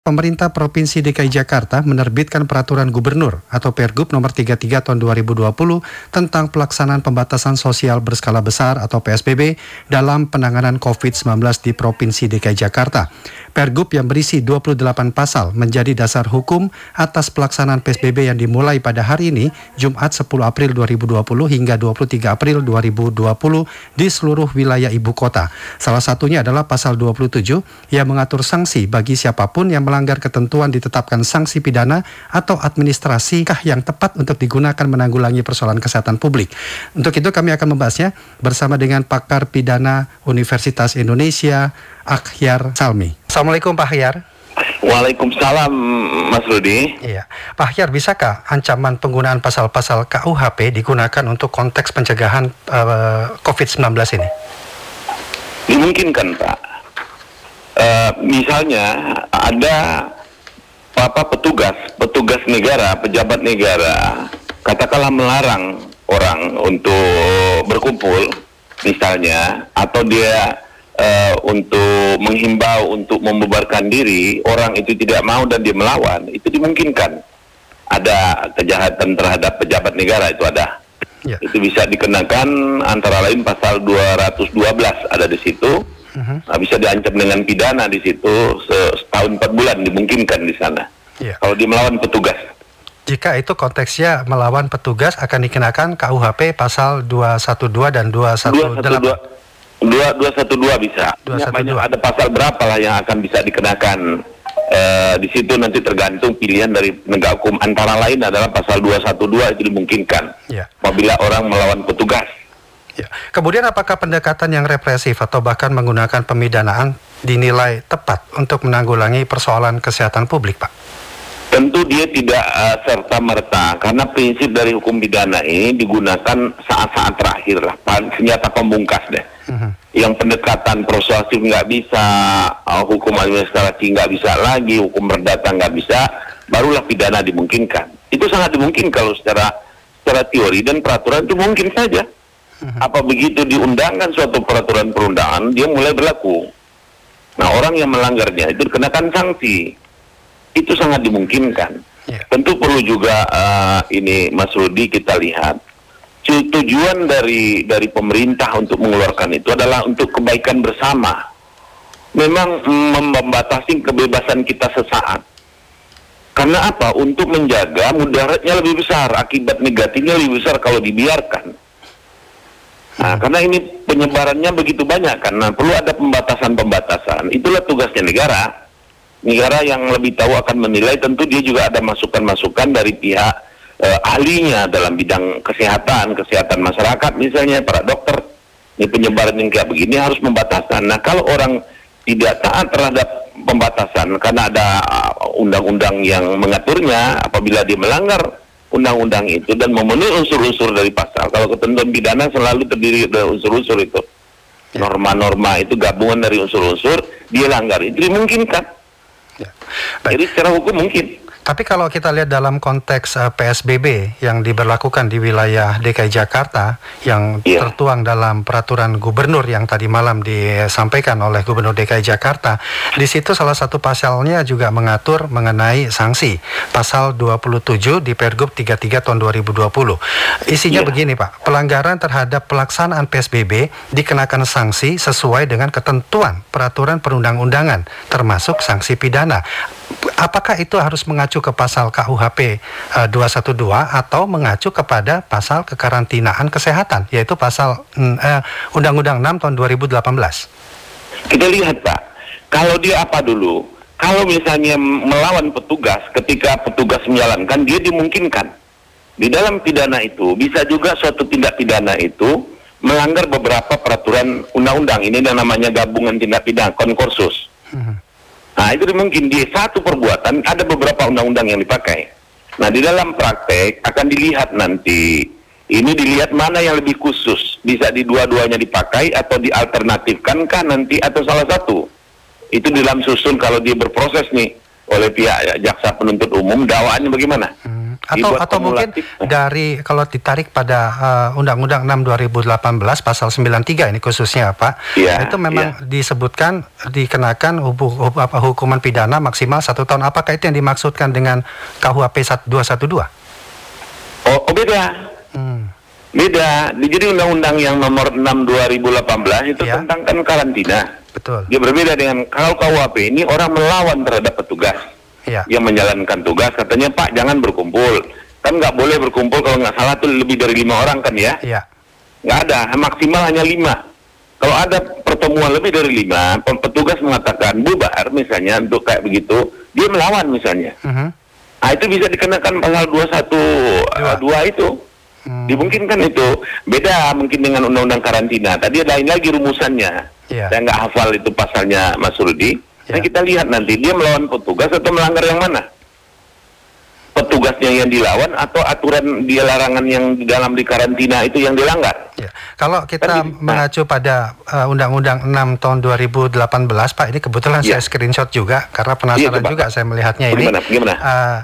Pemerintah Provinsi DKI Jakarta menerbitkan peraturan gubernur atau Pergub nomor 33 tahun 2020 tentang pelaksanaan pembatasan sosial berskala besar atau PSBB dalam penanganan COVID-19 di Provinsi DKI Jakarta. Pergub yang berisi 28 pasal menjadi dasar hukum atas pelaksanaan PSBB yang dimulai pada hari ini, Jumat 10 April 2020 hingga 23 April 2020 di seluruh wilayah ibu kota. Salah satunya adalah pasal 27 yang mengatur sanksi bagi siapa pun yang melanggar ketentuan ditetapkan sanksi pidana atau administrasi kah yang tepat untuk digunakan menanggulangi persoalan kesehatan publik. Untuk itu kami akan membahasnya bersama dengan pakar pidana Universitas Indonesia, Akhyar Salmi. Assalamualaikum Pak Akhyar. Waalaikumsalam Mas Rudi. Iya, Pak Akhyar bisakah ancaman penggunaan pasal-pasal KUHP digunakan untuk konteks pencegahan uh, eh, COVID-19 ini? Dimungkinkan Pak. Uh, misalnya ada apa petugas, petugas negara, pejabat negara, katakanlah melarang orang untuk berkumpul, misalnya, atau dia uh, untuk menghimbau untuk membubarkan diri, orang itu tidak mau dan dia melawan, itu dimungkinkan. Ada kejahatan terhadap pejabat negara itu ada. Ya. Itu bisa dikenakan antara lain pasal 212 ada di situ. Uh-huh. Nah, bisa diancam dengan pidana di situ setahun empat bulan dimungkinkan di sana. Ya. Kalau dia melawan petugas. Jika itu konteksnya melawan petugas akan dikenakan KUHP pasal 212 dan 218. 212 Dua dua satu dua bisa. Dua satu dua. Ada pasal berapa lah yang akan bisa dikenakan. Uh, di situ nanti tergantung pilihan dari penegak hukum. Antara lain adalah pasal 212 itu dimungkinkan. Ya. Apabila orang melawan petugas. Ya. Kemudian apakah pendekatan yang represif atau bahkan menggunakan pemidanaan dinilai tepat untuk menanggulangi persoalan kesehatan publik, Pak? Tentu dia tidak uh, serta merta karena prinsip dari hukum pidana ini digunakan saat-saat terakhir lah, senjata pembungkas deh. Uh-huh. Yang pendekatan persuasif nggak bisa, uh, hukum administrasi nggak bisa lagi, hukum perdata nggak bisa, barulah pidana dimungkinkan. Itu sangat dimungkin kalau secara secara teori dan peraturan itu mungkin saja. Uh-huh. Apa begitu diundangkan suatu peraturan perundangan, dia mulai berlaku. Nah orang yang melanggarnya itu dikenakan sanksi itu sangat dimungkinkan. Yeah. Tentu perlu juga uh, ini Mas Rudi kita lihat tujuan dari dari pemerintah untuk mengeluarkan itu adalah untuk kebaikan bersama. Memang membatasi kebebasan kita sesaat. Karena apa? Untuk menjaga mudaratnya lebih besar, akibat negatifnya lebih besar kalau dibiarkan. Nah, karena ini penyebarannya begitu banyak kan, nah, perlu ada pembatasan-pembatasan. Itulah tugasnya negara negara yang lebih tahu akan menilai tentu dia juga ada masukan-masukan dari pihak eh, ahlinya dalam bidang kesehatan, kesehatan masyarakat misalnya para dokter. Ini penyebaran yang kayak begini harus membatasan. Nah, kalau orang tidak taat terhadap pembatasan karena ada uh, undang-undang yang mengaturnya apabila dia melanggar undang-undang itu dan memenuhi unsur-unsur dari pasal. Kalau ketentuan pidana selalu terdiri dari unsur-unsur itu. Ya. Norma-norma itu gabungan dari unsur-unsur, dia langgar. Itu dimungkinkan. Ya. Jadi secara hukum mungkin. Tapi kalau kita lihat dalam konteks uh, eh, PSBB yang diberlakukan di wilayah DKI Jakarta yang yeah. tertuang dalam peraturan gubernur yang tadi malam disampaikan oleh Gubernur DKI Jakarta, di situ salah satu pasalnya juga mengatur mengenai sanksi. Pasal 27 di Pergub 33 tahun 2020. Isinya yeah. begini, Pak. Pelanggaran terhadap pelaksanaan PSBB dikenakan sanksi sesuai dengan ketentuan peraturan perundang-undangan termasuk sanksi pidana apakah itu harus mengacu ke pasal KUHP uh, 212 atau mengacu kepada pasal kekarantinaan kesehatan yaitu pasal uh, Undang-Undang 6 tahun 2018? Kita lihat Pak, kalau dia apa dulu? Kalau misalnya melawan petugas ketika petugas menjalankan dia dimungkinkan. Di dalam pidana itu bisa juga suatu tindak pidana itu melanggar beberapa peraturan undang-undang ini namanya gabungan tindak pidana konkursus. Hmm. Nah itu mungkin di satu perbuatan ada beberapa undang-undang yang dipakai. Nah di dalam praktek akan dilihat nanti ini dilihat mana yang lebih khusus bisa di dua-duanya dipakai atau dialternatifkan kan nanti atau salah satu itu dalam susun kalau dia berproses nih oleh pihak jaksa penuntut umum dakwaannya bagaimana? Atau atau mungkin dari kalau ditarik pada uh, Undang-Undang 6 2018 pasal 93 ini khususnya Pak, ya, itu memang ya. disebutkan dikenakan hukum, hukuman pidana maksimal satu tahun. Apakah itu yang dimaksudkan dengan KUHP 212? Oh, oh beda. Hmm. Beda. Jadi undang-undang yang nomor 6 2018 itu ya. tentang kan karantina. Betul. Dia berbeda dengan kalau KUHP ini orang melawan terhadap petugas ya. yang menjalankan tugas. Katanya Pak jangan berkumpul. Kan nggak boleh berkumpul kalau nggak salah tuh lebih dari lima orang kan ya? Iya. Nggak ada, maksimal hanya lima. Kalau ada pertemuan lebih dari lima, petugas mengatakan bubar misalnya untuk kayak begitu, dia melawan misalnya. Uh mhm. -huh. Nah itu bisa dikenakan pasal 21 dua itu. Hmm. Dimungkinkan itu beda mungkin dengan undang-undang karantina. Tadi lain lagi rumusannya. Yeah. Saya nggak hafal itu pasalnya Mas Rudi. Nah, kita lihat nanti dia melawan petugas atau melanggar yang mana? Petugasnya yang dilawan atau aturan dia larangan yang di dalam di karantina itu yang dilanggar? Ya. Kalau kita Tadi, mengacu pada uh, Undang-Undang 6 tahun 2018, Pak, ini kebetulan ya. saya screenshot juga karena penasaran ya, juga saya melihatnya ini. Gimana? Gimana? Uh,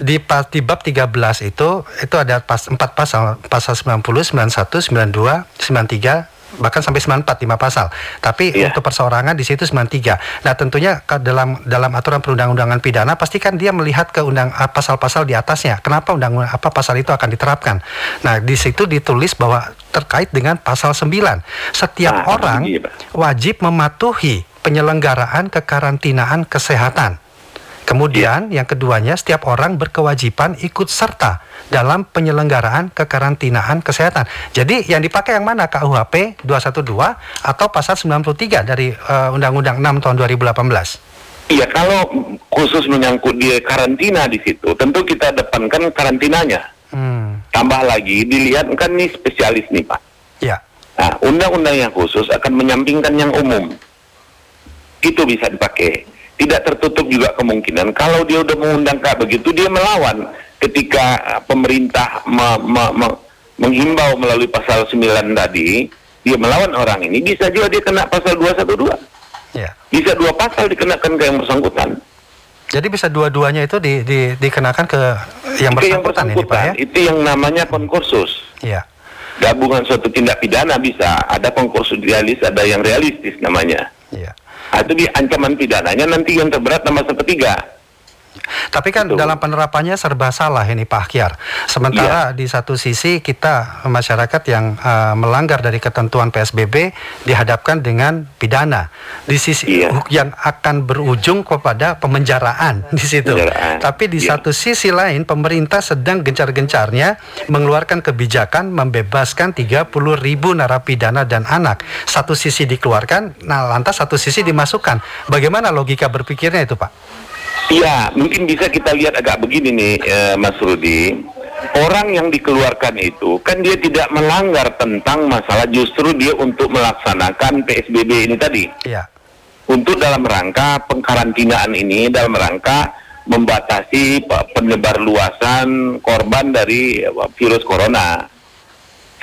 di, di bab 13 itu itu ada pas, empat pasal, pasal 90, 91, 92, 93, bahkan sampai 94 lima pasal. Tapi yeah. untuk perseorangan di situ 93. Nah, tentunya dalam dalam aturan perundang-undangan pidana pastikan dia melihat ke undang ah, pasal-pasal di atasnya. Kenapa undang apa pasal itu akan diterapkan? Nah, di situ ditulis bahwa terkait dengan pasal 9. Setiap nah, orang wajib mematuhi penyelenggaraan kekarantinaan kesehatan. Kemudian yang keduanya setiap orang berkewajiban ikut serta dalam penyelenggaraan kekarantinaan kesehatan. Jadi yang dipakai yang mana KUHP 212 atau pasal 93 dari uh, Undang-Undang 6 tahun 2018? Iya, kalau khusus menyangkut di karantina di situ, tentu kita depankan karantinanya. Hmm. Tambah lagi, dilihat kan ini spesialis nih Pak. Iya. Nah, undang-undang yang khusus akan menyampingkan yang umum. Itu bisa dipakai. Tidak tertutup juga kemungkinan kalau dia udah mengundang kayak begitu, dia melawan ketika pemerintah me, me, me, menghimbau melalui pasal 9 tadi, dia melawan orang ini, bisa juga dia kena pasal 212. Ya. Bisa dua pasal dikenakan ke yang bersangkutan. Jadi bisa dua-duanya itu di, di, dikenakan ke yang bersangkutan, yang bersangkutan ini, Pak ya? Itu yang namanya konkursus. Ya. Gabungan suatu tindak pidana bisa, ada konkursus realis, ada yang realistis namanya. Itu di ancaman pidananya nanti yang terberat nama ketiga. Tapi kan Betul. dalam penerapannya serba salah ini Pak Kiar. Sementara ya. di satu sisi kita masyarakat yang uh, melanggar dari ketentuan PSBB dihadapkan dengan pidana. Di sisi ya. yang akan berujung kepada pemenjaraan di situ. Penjaraan. Tapi di ya. satu sisi lain pemerintah sedang gencar-gencarnya mengeluarkan kebijakan membebaskan 30 ribu narapidana dan anak. Satu sisi dikeluarkan, nah lantas satu sisi dimasukkan. Bagaimana logika berpikirnya itu Pak? Iya, mungkin bisa kita lihat agak begini nih, eh, Mas Rudi. Orang yang dikeluarkan itu kan dia tidak melanggar tentang masalah justru dia untuk melaksanakan PSBB ini tadi. Iya. Untuk dalam rangka pengkarantinaan ini, dalam rangka membatasi penyebar luasan korban dari eh, virus corona.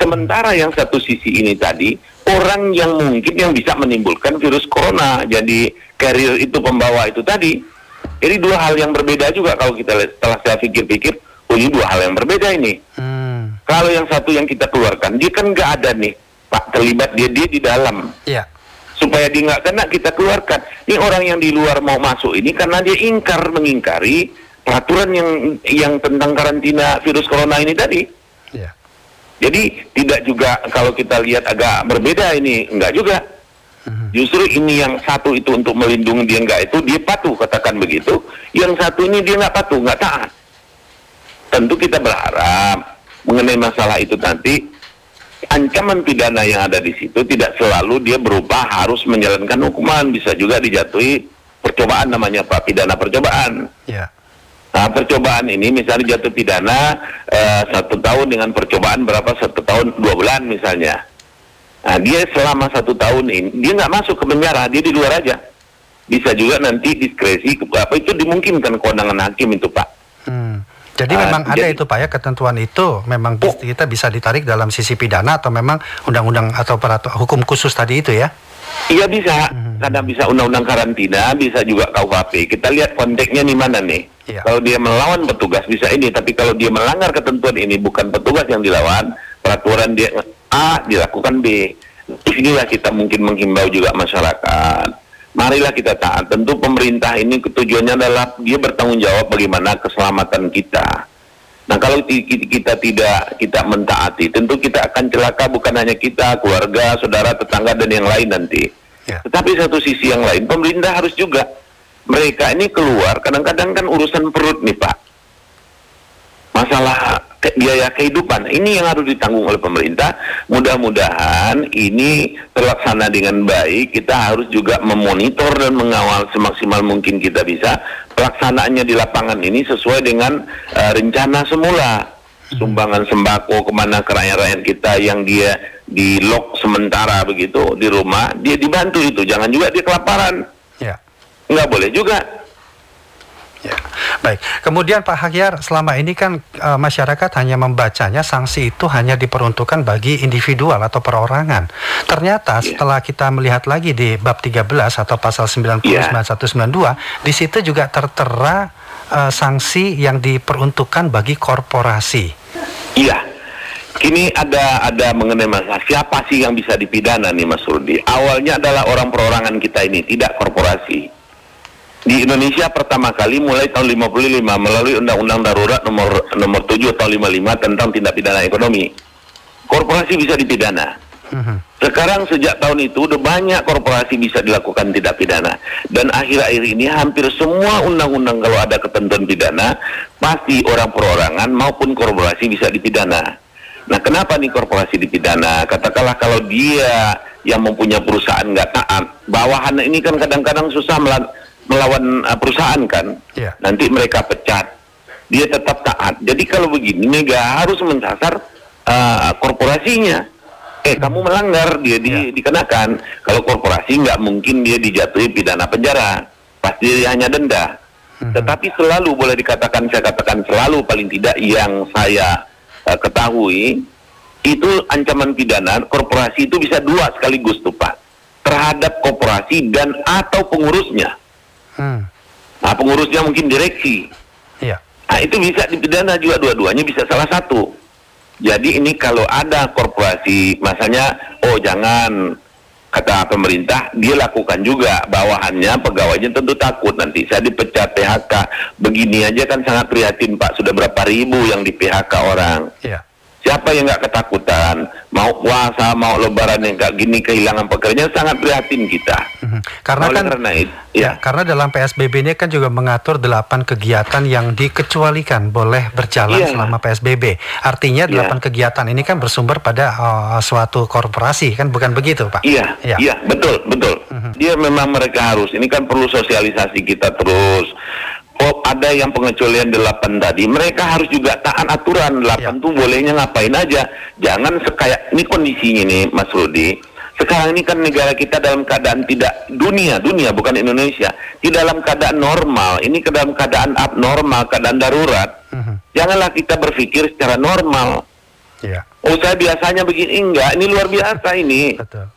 Sementara yang satu sisi ini tadi, orang yang mungkin yang bisa menimbulkan virus corona, jadi carrier itu pembawa itu tadi, jadi dua hal yang berbeda juga kalau kita lihat setelah saya pikir-pikir, oh ini dua hal yang berbeda ini. Hmm. Kalau yang satu yang kita keluarkan, dia kan nggak ada nih, Pak terlibat dia dia di dalam. Iya. Supaya dia nggak kena kita keluarkan. Ini orang yang di luar mau masuk ini karena dia ingkar mengingkari peraturan yang yang tentang karantina virus corona ini tadi. Iya. Jadi tidak juga kalau kita lihat agak berbeda ini, enggak juga. Justru ini yang satu itu untuk melindungi dia enggak itu dia patuh katakan begitu. Yang satu ini dia nggak patuh nggak taat. Tentu kita berharap mengenai masalah itu nanti ancaman pidana yang ada di situ tidak selalu dia berupa harus menjalankan hukuman bisa juga dijatuhi percobaan namanya pak pidana percobaan. Yeah. Nah percobaan ini misalnya jatuh pidana uh, satu tahun dengan percobaan berapa satu tahun dua bulan misalnya. Nah, dia selama satu tahun ini dia nggak masuk ke penjara, dia di luar aja. Bisa juga nanti diskresi apa itu dimungkinkan kewenangan hakim itu pak. Hmm. Jadi uh, memang ada itu pak ya ketentuan itu memang oh, kita bisa ditarik dalam sisi pidana atau memang undang-undang atau peraturan hukum khusus tadi itu ya? Iya bisa. Hmm Kadang bisa undang-undang karantina, bisa juga KUHP. Kita lihat konteksnya di mana nih. Ya. Kalau dia melawan petugas bisa ini, tapi kalau dia melanggar ketentuan ini bukan petugas yang dilawan, peraturan dia A dilakukan B. Inilah kita mungkin menghimbau juga masyarakat. Marilah kita taat. Tentu pemerintah ini tujuannya adalah dia bertanggung jawab bagaimana keselamatan kita. Nah kalau kita tidak kita mentaati, tentu kita akan celaka bukan hanya kita, keluarga, saudara, tetangga dan yang lain nanti. Ya. Tetapi satu sisi yang lain, pemerintah harus juga mereka ini keluar. Kadang-kadang kan urusan perut nih Pak, masalah ke biaya kehidupan ini yang harus ditanggung oleh pemerintah. Mudah-mudahan ini terlaksana dengan baik. Kita harus juga memonitor dan mengawal semaksimal mungkin kita bisa pelaksanaannya di lapangan ini sesuai dengan uh, rencana semula. Sumbangan sembako ke mana ke rakyat-rakyat kita yang dia di lock sementara begitu di rumah, dia dibantu itu. Jangan juga dia kelaparan. Ya. Nggak boleh juga Ya, baik. Kemudian Pak Hakyar, selama ini kan e, masyarakat hanya membacanya sanksi itu hanya diperuntukkan bagi individual atau perorangan. Ternyata yeah. setelah kita melihat lagi di bab 13 atau pasal 90 yeah. 9192, di situ juga tertera e, sanksi yang diperuntukkan bagi korporasi. Iya. Kini ada ada mengenai masalah siapa sih yang bisa dipidana nih Mas Rudi. Awalnya adalah orang perorangan kita ini, tidak korporasi di Indonesia pertama kali mulai tahun 55 melalui Undang-Undang Darurat nomor nomor 7 tahun 55 tentang tindak pidana ekonomi. Korporasi bisa dipidana. Sekarang sejak tahun itu udah banyak korporasi bisa dilakukan tindak pidana dan akhir-akhir ini hampir semua undang-undang kalau ada ketentuan pidana pasti orang perorangan maupun korporasi bisa dipidana. Nah, kenapa nih korporasi dipidana? Katakanlah kalau dia yang mempunyai perusahaan nggak taat, bawahan ini kan kadang-kadang susah melakukan melawan uh, perusahaan kan, yeah. nanti mereka pecat. Dia tetap taat. Jadi kalau begini, nggak harus menyasar uh, korporasinya. Eh, hmm. kamu melanggar, dia di, yeah. dikenakan. Kalau korporasi nggak mungkin dia dijatuhi pidana penjara, pasti dia hanya denda. Hmm. Tetapi selalu boleh dikatakan, saya katakan selalu paling tidak yang saya uh, ketahui itu ancaman pidana korporasi itu bisa dua sekaligus tuh Pak terhadap korporasi dan atau pengurusnya. Hmm. Nah, pengurusnya mungkin direksi. Iya. Nah, itu bisa dipidana juga dua-duanya bisa salah satu. Jadi ini kalau ada korporasi, masanya, oh jangan kata pemerintah, dia lakukan juga bawahannya pegawainya tentu takut nanti saya dipecat PHK. Begini aja kan sangat prihatin Pak, sudah berapa ribu yang di PHK orang. Iya. Siapa yang nggak ketakutan? Mau puasa, mau lebaran yang kayak gini kehilangan pekerjaan sangat prihatin kita. Mhm. Karena Oleh kan karena itu, ya. ya. Karena dalam PSBB ini kan juga mengatur delapan kegiatan yang dikecualikan boleh berjalan ya. selama PSBB. Artinya iya. delapan ya. kegiatan ini kan bersumber pada uh, suatu korporasi kan bukan begitu, Pak? Iya. Iya, ya, betul, betul. Uh -huh. Dia memang mereka harus. Ini kan perlu sosialisasi kita terus oh, ada yang pengecualian delapan tadi, mereka harus juga taat aturan delapan ya. tuh bolehnya ngapain aja. Jangan sekaya ini kondisinya nih Mas Rudi. Sekarang ini kan negara kita dalam keadaan tidak dunia, dunia bukan Indonesia, di dalam keadaan normal. Ini ke dalam keadaan abnormal, keadaan darurat. Uh -huh. Janganlah kita berpikir secara normal. Ya. Oh saya biasanya begini enggak, ini luar biasa ini. Betul.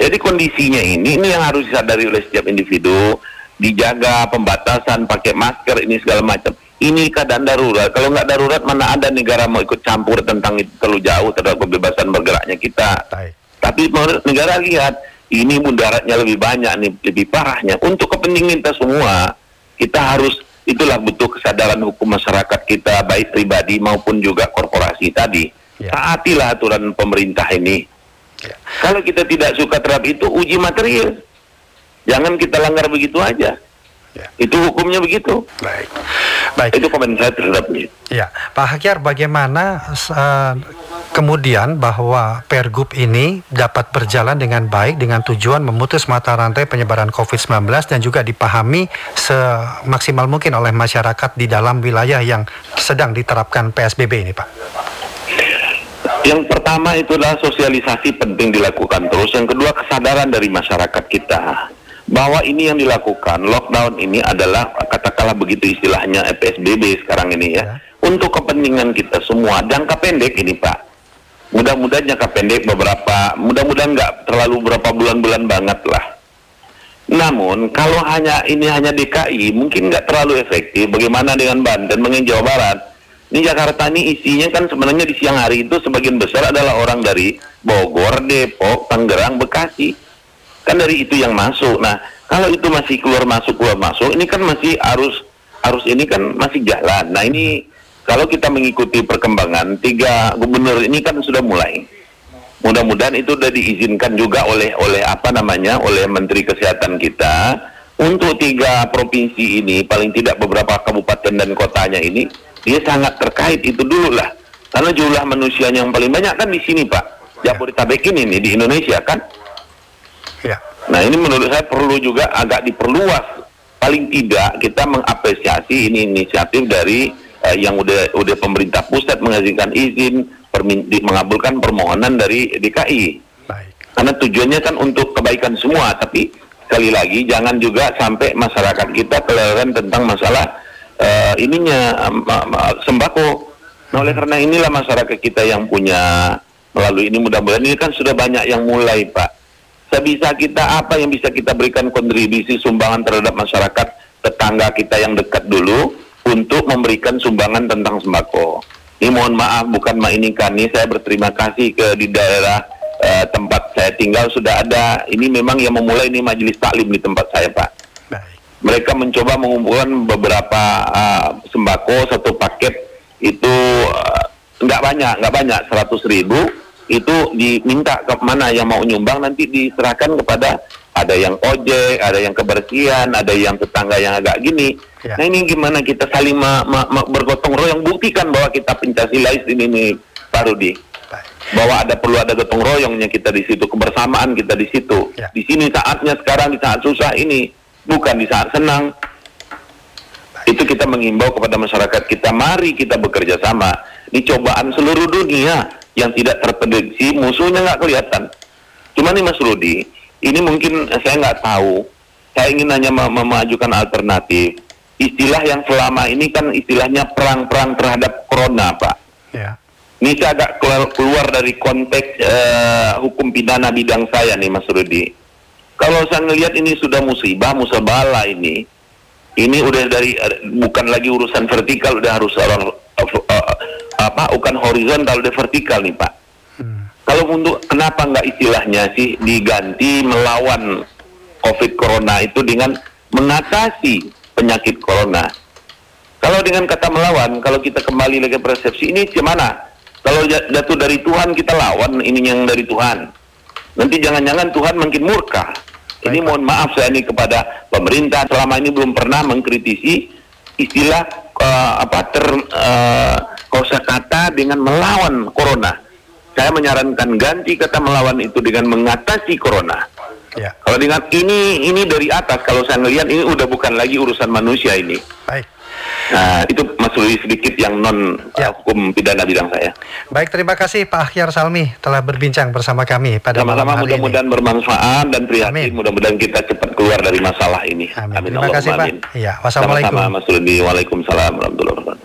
Jadi kondisinya ini, ini yang harus disadari oleh setiap individu dijaga pembatasan pakai masker ini segala macam. Ini keadaan darurat. Kalau nggak darurat mana ada negara mau ikut campur tentang itu terlalu jauh terhadap kebebasan bergeraknya kita. Baik. tapi negara lihat ini mudaratnya lebih banyak nih lebih parahnya. Untuk kepentingan kita semua kita harus itulah butuh kesadaran hukum masyarakat kita baik pribadi maupun juga korporasi tadi. Ya. taatilah aturan pemerintah ini. Ya. kalau kita tidak suka terhadap itu uji material Jangan kita langgar begitu aja. Ya. Itu hukumnya begitu. Baik. Baik. Itu komentar terhadap ini. Ya, Pak Hakyar, bagaimana uh, kemudian bahwa Pergub ini dapat berjalan dengan baik dengan tujuan memutus mata rantai penyebaran COVID-19 dan juga dipahami semaksimal mungkin oleh masyarakat di dalam wilayah yang sedang diterapkan PSBB ini, Pak. Yang pertama itu adalah sosialisasi penting dilakukan terus. Yang kedua kesadaran dari masyarakat kita bahwa ini yang dilakukan lockdown ini adalah katakanlah begitu istilahnya PSBB sekarang ini ya, ya. untuk kepentingan kita semua jangka pendek ini Pak mudah-mudahan jangka pendek beberapa mudah-mudahan nggak terlalu berapa bulan-bulan banget lah Namun kalau hanya ini hanya DKI mungkin nggak terlalu efektif. Bagaimana dengan Banten, mungkin Jawa Barat? Ini Jakarta ini isinya kan sebenarnya di siang hari itu sebagian besar adalah orang dari Bogor, Depok, Tangerang, Bekasi. Kan dari itu yang masuk. Nah, kalau itu masih keluar masuk keluar masuk, ini kan masih arus arus ini kan masih jalan. Nah, ini kalau kita mengikuti perkembangan tiga gubernur ini kan sudah mulai. Mudah-mudahan itu sudah diizinkan juga oleh oleh apa namanya oleh Menteri Kesehatan kita untuk tiga provinsi ini paling tidak beberapa kabupaten dan kotanya ini dia sangat terkait itu dulu lah karena jumlah manusia yang paling banyak kan di sini pak ya. Jabodetabek ini nih di Indonesia kan. Nah ini menurut saya perlu juga agak diperluas paling tidak kita mengapresiasi ini inisiatif dari uh, yang udah udah pemerintah pusat mengajukan izin mengabulkan permohonan dari DKI Baik. karena tujuannya kan untuk kebaikan semua tapi sekali lagi jangan juga sampai masyarakat kita kelelahan tentang masalah uh, ininya uh, sembako. Nah, oleh karena inilah masyarakat kita yang punya melalui ini mudah-mudahan ini kan sudah banyak yang mulai, Pak. Sebisa kita apa yang bisa kita berikan kontribusi sumbangan terhadap masyarakat tetangga kita yang dekat dulu untuk memberikan sumbangan tentang sembako. Ini mohon maaf bukan kan ini saya berterima kasih ke di daerah uh, tempat saya tinggal sudah ada. Ini memang yang memulai ini majelis taklim di tempat saya, Pak mereka mencoba mengumpulkan beberapa uh, sembako satu paket itu uh, nggak banyak nggak banyak seratus ribu itu diminta ke mana yang mau nyumbang nanti diserahkan kepada ada yang ojek, ada yang kebersihan, ada yang tetangga yang agak gini. Ya. Nah ini gimana kita saling ma ma ma bergotong royong buktikan bahwa kita pencasilais ini nih Pak Rudi. Bahwa ada perlu ada gotong royongnya kita di situ, kebersamaan kita di situ. Ya. Di sini saatnya sekarang di saat susah ini bukan di saat senang. Itu kita mengimbau kepada masyarakat kita, mari kita bekerja sama. Ini cobaan seluruh dunia yang tidak terprediksi, musuhnya nggak kelihatan. Cuma nih Mas Rudi, ini mungkin saya nggak tahu. Saya ingin hanya mem memajukan alternatif. Istilah yang selama ini kan istilahnya perang-perang terhadap corona, Pak. Ya. Ini saya agak keluar, keluar dari konteks uh, hukum pidana bidang saya nih, Mas Rudi kalau saya ngelihat ini sudah musibah, musabala ini. Ini udah dari bukan lagi urusan vertikal, udah harus orang apa? Bukan horizontal, udah vertikal nih Pak. Hmm. Kalau untuk kenapa nggak istilahnya sih diganti melawan COVID Corona itu dengan mengatasi penyakit Corona. Kalau dengan kata melawan, kalau kita kembali lagi persepsi ini gimana? Kalau jatuh dari Tuhan kita lawan ini yang dari Tuhan. Nanti jangan-jangan Tuhan makin murka. Ini mohon maaf saya ini kepada pemerintah selama ini belum pernah mengkritisi istilah uh, apa ter uh, kosakata dengan melawan corona. Saya menyarankan ganti kata melawan itu dengan mengatasi corona. Ya. Kalau dengan ini ini dari atas kalau saya melihat ini udah bukan lagi urusan manusia ini. Baik. Nah, itu Mas Rudi sedikit yang non ya. uh, hukum pidana bidang saya. Baik, terima kasih Pak Ahyar Salmi telah berbincang bersama kami pada Sama-sama malam hari mudah-mudahan bermanfaat dan prihatin. Mudah-mudahan kita cepat keluar dari masalah ini. Amin. Amin. Terima Allah kasih Pak. Iya, wassalamualaikum. Sama-sama Mas Rudi. Waalaikumsalam warahmatullahi wabarakatuh.